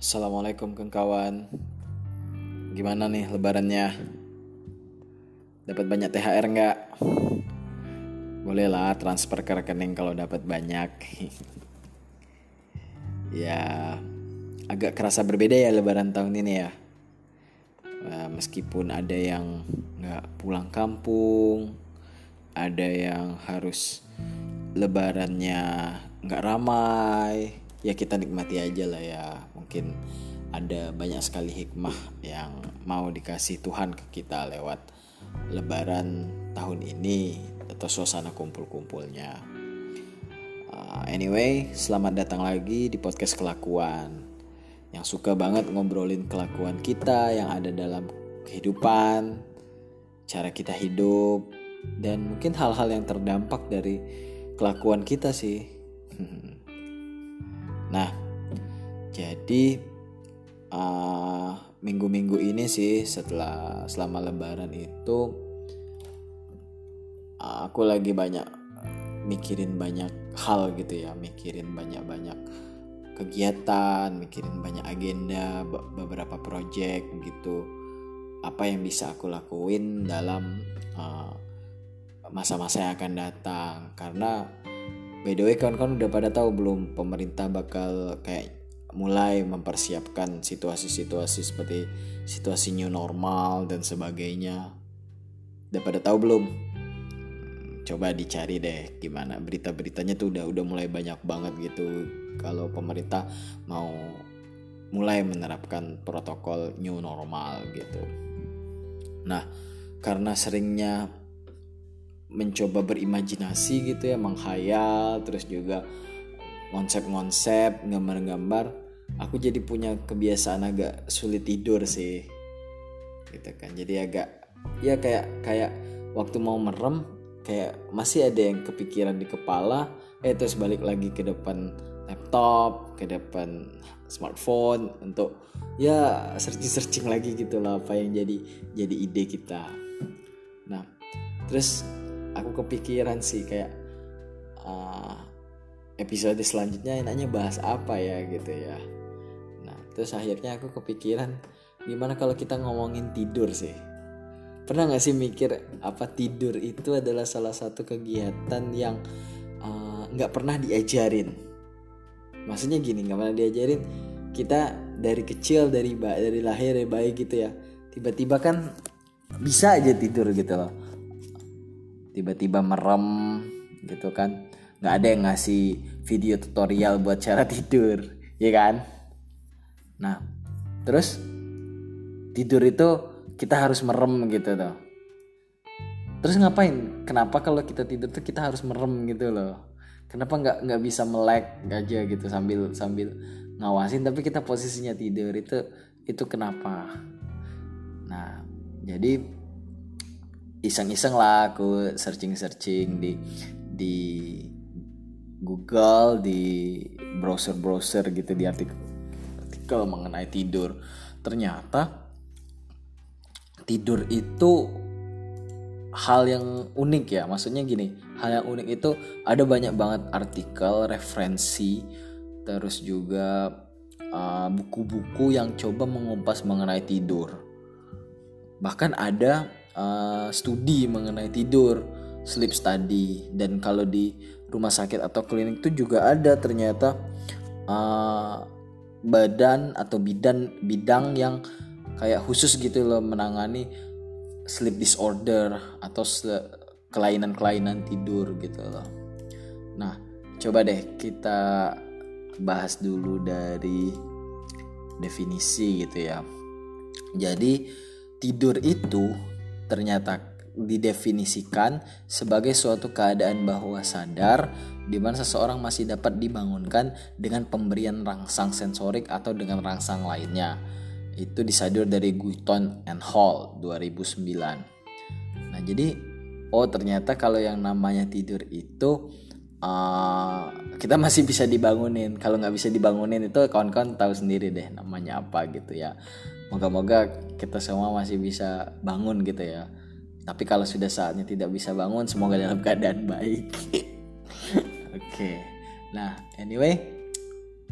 Assalamualaikum kawan Gimana nih lebarannya? Dapat banyak THR nggak? Boleh lah transfer ke rekening kalau dapat banyak Ya agak kerasa berbeda ya lebaran tahun ini ya nah, Meskipun ada yang nggak pulang kampung Ada yang harus lebarannya nggak ramai ya kita nikmati aja lah ya. Mungkin ada banyak sekali hikmah yang mau dikasih Tuhan ke kita lewat lebaran tahun ini atau suasana kumpul-kumpulnya. Uh, anyway selamat datang lagi di podcast kelakuan. Yang suka banget ngobrolin kelakuan kita yang ada dalam kehidupan cara kita hidup dan mungkin hal-hal yang terdampak dari kelakuan kita sih Nah, jadi uh, minggu-minggu uh, ini sih setelah selama Lebaran itu uh, aku lagi banyak mikirin banyak hal gitu ya, mikirin banyak-banyak kegiatan, mikirin banyak agenda, beberapa project gitu. Apa yang bisa aku lakuin dalam uh, masa-masa yang akan datang karena By the way kawan-kawan udah pada tahu belum pemerintah bakal kayak mulai mempersiapkan situasi-situasi seperti situasi new normal dan sebagainya. Udah pada tahu belum? Coba dicari deh gimana berita-beritanya tuh udah udah mulai banyak banget gitu kalau pemerintah mau mulai menerapkan protokol new normal gitu. Nah, karena seringnya mencoba berimajinasi gitu ya menghayal terus juga konsep-konsep gambar-gambar. Aku jadi punya kebiasaan agak sulit tidur sih gitu kan. Jadi agak ya kayak kayak waktu mau merem kayak masih ada yang kepikiran di kepala eh terus balik lagi ke depan laptop ke depan smartphone untuk ya searching searching lagi gitu lah apa yang jadi jadi ide kita. Nah terus aku kepikiran sih kayak uh, episode selanjutnya enaknya bahas apa ya gitu ya. Nah terus akhirnya aku kepikiran gimana kalau kita ngomongin tidur sih. Pernah nggak sih mikir apa tidur itu adalah salah satu kegiatan yang uh, nggak uh, pernah diajarin? Maksudnya gini nggak pernah diajarin kita dari kecil dari dari lahir dari bayi gitu ya tiba-tiba kan bisa aja tidur gitu loh tiba-tiba merem gitu kan. Nggak ada yang ngasih video tutorial buat cara tidur ya kan? Nah terus tidur itu kita harus merem gitu tuh terus ngapain? Kenapa kalau kita tidur tuh kita harus merem gitu loh? Kenapa nggak nggak bisa melek aja gitu sambil sambil ngawasin tapi kita posisinya tidur itu itu kenapa? Nah jadi iseng-iseng lah aku searching-searching di di Google di browser-browser gitu di artikel artikel mengenai tidur. Ternyata tidur itu hal yang unik ya. Maksudnya gini hal yang unik itu ada banyak banget artikel referensi terus juga uh, buku-buku uh, yang coba mengupas mengenai tidur. Bahkan ada uh, studi mengenai tidur, sleep study dan kalau di rumah sakit atau klinik itu juga ada ternyata uh, badan atau bidan bidang yang kayak khusus gitu loh menangani sleep disorder atau kelainan-kelainan tidur gitu loh. Nah, coba deh kita bahas dulu dari definisi gitu ya. Jadi tidur itu ternyata didefinisikan sebagai suatu keadaan bahwa sadar di mana seseorang masih dapat dibangunkan dengan pemberian rangsang sensorik atau dengan rangsang lainnya. Itu disadur dari Guiton and Hall 2009. Nah, jadi oh ternyata kalau yang namanya tidur itu uh, kita masih bisa dibangunin. Kalau nggak bisa dibangunin itu kawan-kawan tahu sendiri deh namanya apa gitu ya moga-moga kita semua masih bisa bangun gitu ya tapi kalau sudah saatnya tidak bisa bangun semoga dalam keadaan baik oke okay. nah anyway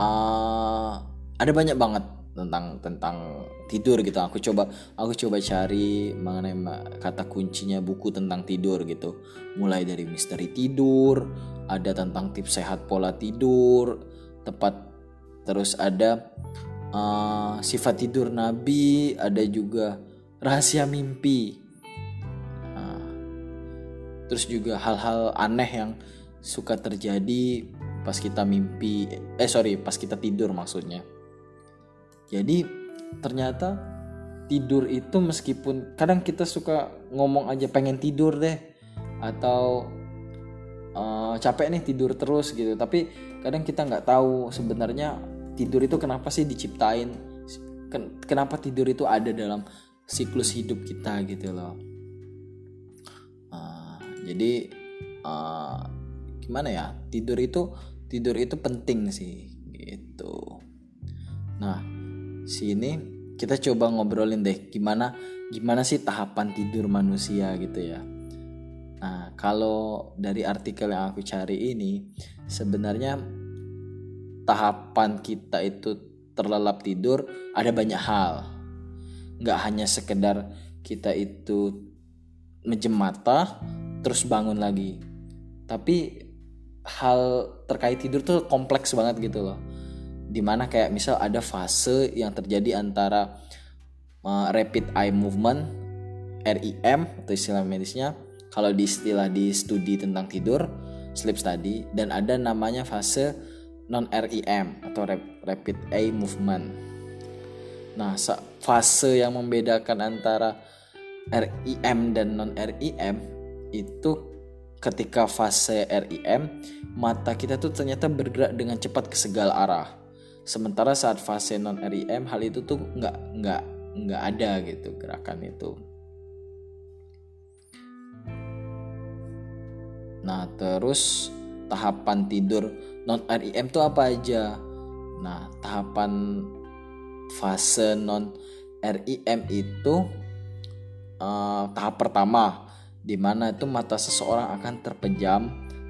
uh, ada banyak banget tentang tentang tidur gitu. Aku coba aku coba cari mengenai kata kuncinya buku tentang tidur gitu. Mulai dari misteri tidur ada tentang tips sehat pola tidur tepat terus ada uh, sifat tidur nabi ada juga rahasia mimpi. Uh, terus juga hal-hal aneh yang suka terjadi pas kita mimpi eh sorry pas kita tidur maksudnya jadi ternyata tidur itu meskipun kadang kita suka ngomong aja pengen tidur deh atau uh, capek nih tidur terus gitu. Tapi kadang kita nggak tahu sebenarnya tidur itu kenapa sih diciptain kenapa tidur itu ada dalam siklus hidup kita gitu loh. Uh, jadi uh, gimana ya tidur itu tidur itu penting sih gitu. Nah sini kita coba ngobrolin deh gimana gimana sih tahapan tidur manusia gitu ya. Nah, kalau dari artikel yang aku cari ini sebenarnya tahapan kita itu terlelap tidur ada banyak hal. Nggak hanya sekedar kita itu mejem mata terus bangun lagi. Tapi hal terkait tidur tuh kompleks banget gitu loh di mana kayak misal ada fase yang terjadi antara uh, rapid eye movement REM atau istilah medisnya kalau di istilah di studi tentang tidur sleep study dan ada namanya fase non REM atau rapid eye movement. Nah, fase yang membedakan antara REM dan non REM itu ketika fase REM mata kita tuh ternyata bergerak dengan cepat ke segala arah sementara saat fase non REM hal itu tuh nggak nggak nggak ada gitu gerakan itu. Nah terus tahapan tidur non REM tuh apa aja? Nah tahapan fase non REM itu uh, tahap pertama di mana itu mata seseorang akan terpejam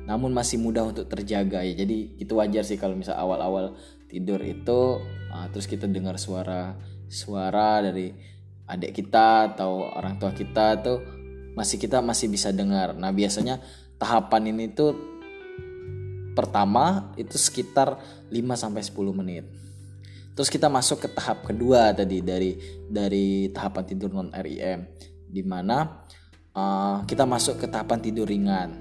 namun masih mudah untuk terjaga. Ya jadi itu wajar sih kalau misal awal-awal tidur itu uh, terus kita dengar suara suara dari adik kita atau orang tua kita tuh masih kita masih bisa dengar. Nah, biasanya tahapan ini tuh pertama itu sekitar 5 sampai 10 menit. Terus kita masuk ke tahap kedua tadi dari dari tahapan tidur non REM di mana uh, kita masuk ke tahapan tidur ringan.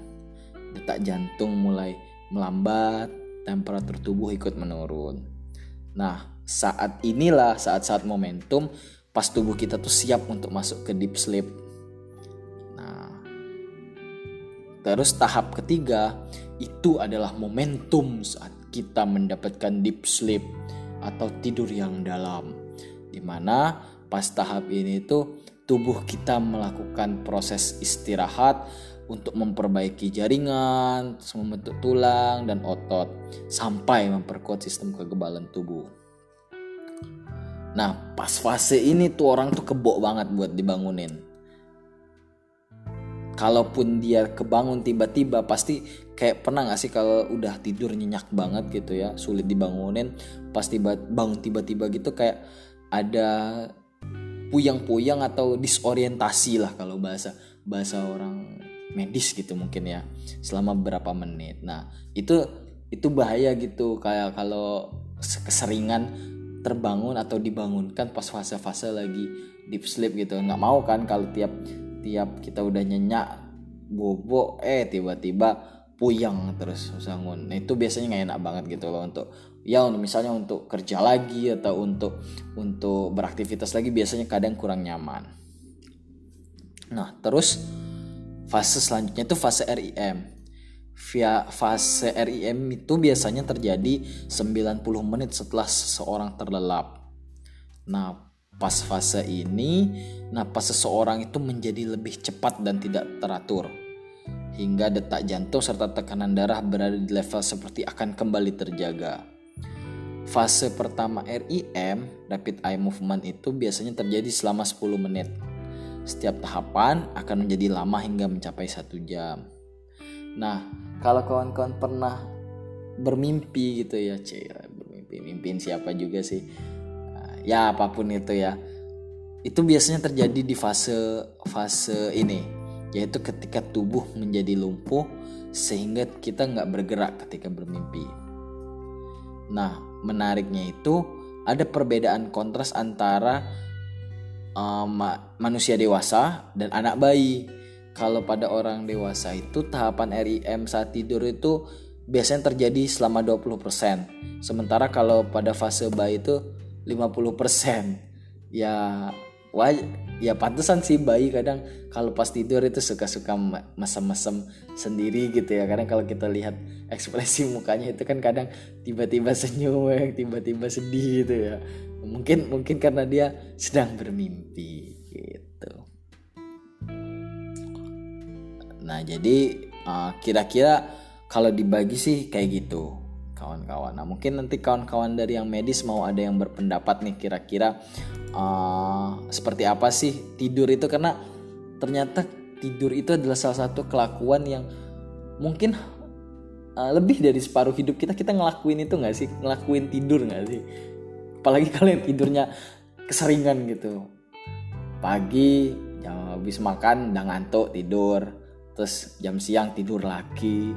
Detak jantung mulai melambat, temperatur tubuh ikut menurun. Nah, saat inilah saat-saat momentum pas tubuh kita tuh siap untuk masuk ke deep sleep. Nah, terus tahap ketiga itu adalah momentum saat kita mendapatkan deep sleep atau tidur yang dalam. Di mana pas tahap ini tuh tubuh kita melakukan proses istirahat untuk memperbaiki jaringan, membentuk tulang dan otot, sampai memperkuat sistem kekebalan tubuh. Nah, pas fase ini tuh orang tuh kebok banget buat dibangunin. Kalaupun dia kebangun tiba-tiba pasti kayak pernah gak sih kalau udah tidur nyenyak banget gitu ya, sulit dibangunin, pas tiba bangun tiba-tiba gitu kayak ada puyang-puyang atau disorientasi lah kalau bahasa bahasa orang medis gitu mungkin ya selama beberapa menit. Nah itu itu bahaya gitu kayak kalau keseringan terbangun atau dibangunkan pas fase-fase lagi deep sleep gitu. Nggak mau kan kalau tiap tiap kita udah nyenyak bobo eh tiba-tiba puyang terus bangun. Nah itu biasanya nggak enak banget gitu loh untuk ya misalnya untuk kerja lagi atau untuk untuk beraktivitas lagi biasanya kadang kurang nyaman. Nah terus Fase selanjutnya itu fase REM. Via fase REM itu biasanya terjadi 90 menit setelah seseorang terlelap. Nah, pas fase ini, napas seseorang itu menjadi lebih cepat dan tidak teratur. Hingga detak jantung serta tekanan darah berada di level seperti akan kembali terjaga. Fase pertama REM, Rapid Eye Movement itu biasanya terjadi selama 10 menit setiap tahapan akan menjadi lama hingga mencapai satu jam. Nah, kalau kawan-kawan pernah bermimpi gitu ya, cewek bermimpi. mimpi mimpiin siapa juga sih uh, ya apa pun itu ya itu biasanya terjadi di fase fase ini yaitu ketika tubuh menjadi lumpuh sehingga kita nggak bergerak ketika bermimpi nah menariknya itu ada perbedaan kontras antara um, manusia dewasa dan anak bayi kalau pada orang dewasa itu tahapan RIM saat tidur itu biasanya terjadi selama 20%. Sementara kalau pada fase bayi itu 50%. Ya wah ya pantesan sih bayi kadang kalau pas tidur itu suka-suka mesem-mesem sendiri gitu ya. Kadang kalau kita lihat ekspresi mukanya itu kan kadang tiba-tiba senyum, tiba-tiba sedih gitu ya. Mungkin mungkin karena dia sedang bermimpi gitu. Nah jadi uh, kira-kira kalau dibagi sih kayak gitu kawan-kawan. Nah mungkin nanti kawan-kawan dari yang medis mau ada yang berpendapat nih kira-kira uh, seperti apa sih tidur itu karena ternyata tidur itu adalah salah satu kelakuan yang mungkin uh, lebih dari separuh hidup kita kita ngelakuin itu nggak sih ngelakuin tidur nggak sih apalagi kalau yang tidurnya keseringan gitu. Pagi ya habis makan udah ngantuk tidur. Terus jam siang tidur lagi.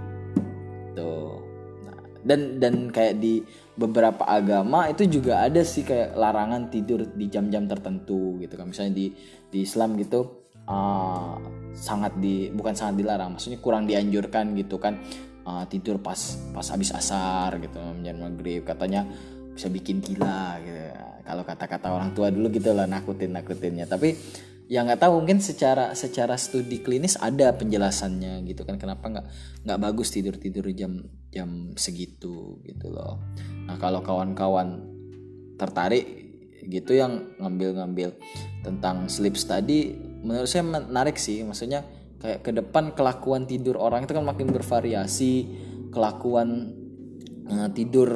Tuh. Nah, dan dan kayak di beberapa agama itu juga ada sih kayak larangan tidur di jam-jam tertentu gitu kan. Misalnya di di Islam gitu uh, sangat di bukan sangat dilarang maksudnya kurang dianjurkan gitu kan. Uh, tidur pas pas habis asar gitu jam maghrib. Katanya bisa bikin gila gitu kalau kata-kata orang tua dulu gitu lah nakutin nakutinnya tapi ya nggak tahu mungkin secara secara studi klinis ada penjelasannya gitu kan. Kenapa nggak nggak bagus tidur tidur jam jam segitu gitu loh. Nah kalau kawan-kawan tertarik gitu yang ngambil-ngambil tentang sleep study menurut saya menarik sih. Maksudnya kayak ke depan kelakuan tidur orang itu kan makin bervariasi. Kelakuan uh, tidur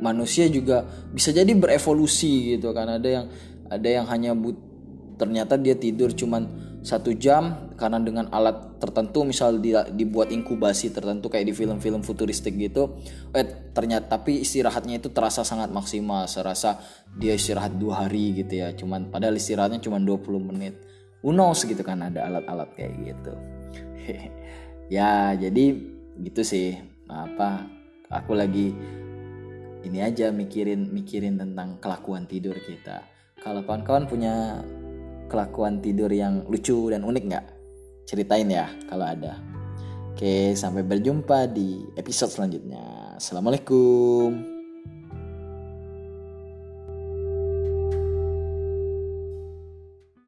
manusia juga bisa jadi berevolusi gitu kan. Ada yang ada yang hanya but ternyata dia tidur cuman satu jam karena dengan alat tertentu misal dia dibuat inkubasi tertentu kayak di film-film futuristik gitu eh ternyata tapi istirahatnya itu terasa sangat maksimal. Serasa dia istirahat dua hari gitu ya cuman padahal istirahatnya cuma 20 menit. Unos gitu kan ada alat-alat kayak gitu. Ya jadi gitu sih. Apa aku lagi ini aja mikirin mikirin tentang kelakuan tidur kita kalau kawan-kawan punya kelakuan tidur yang lucu dan unik nggak? Ceritain ya kalau ada. Oke, sampai berjumpa di episode selanjutnya. Assalamualaikum.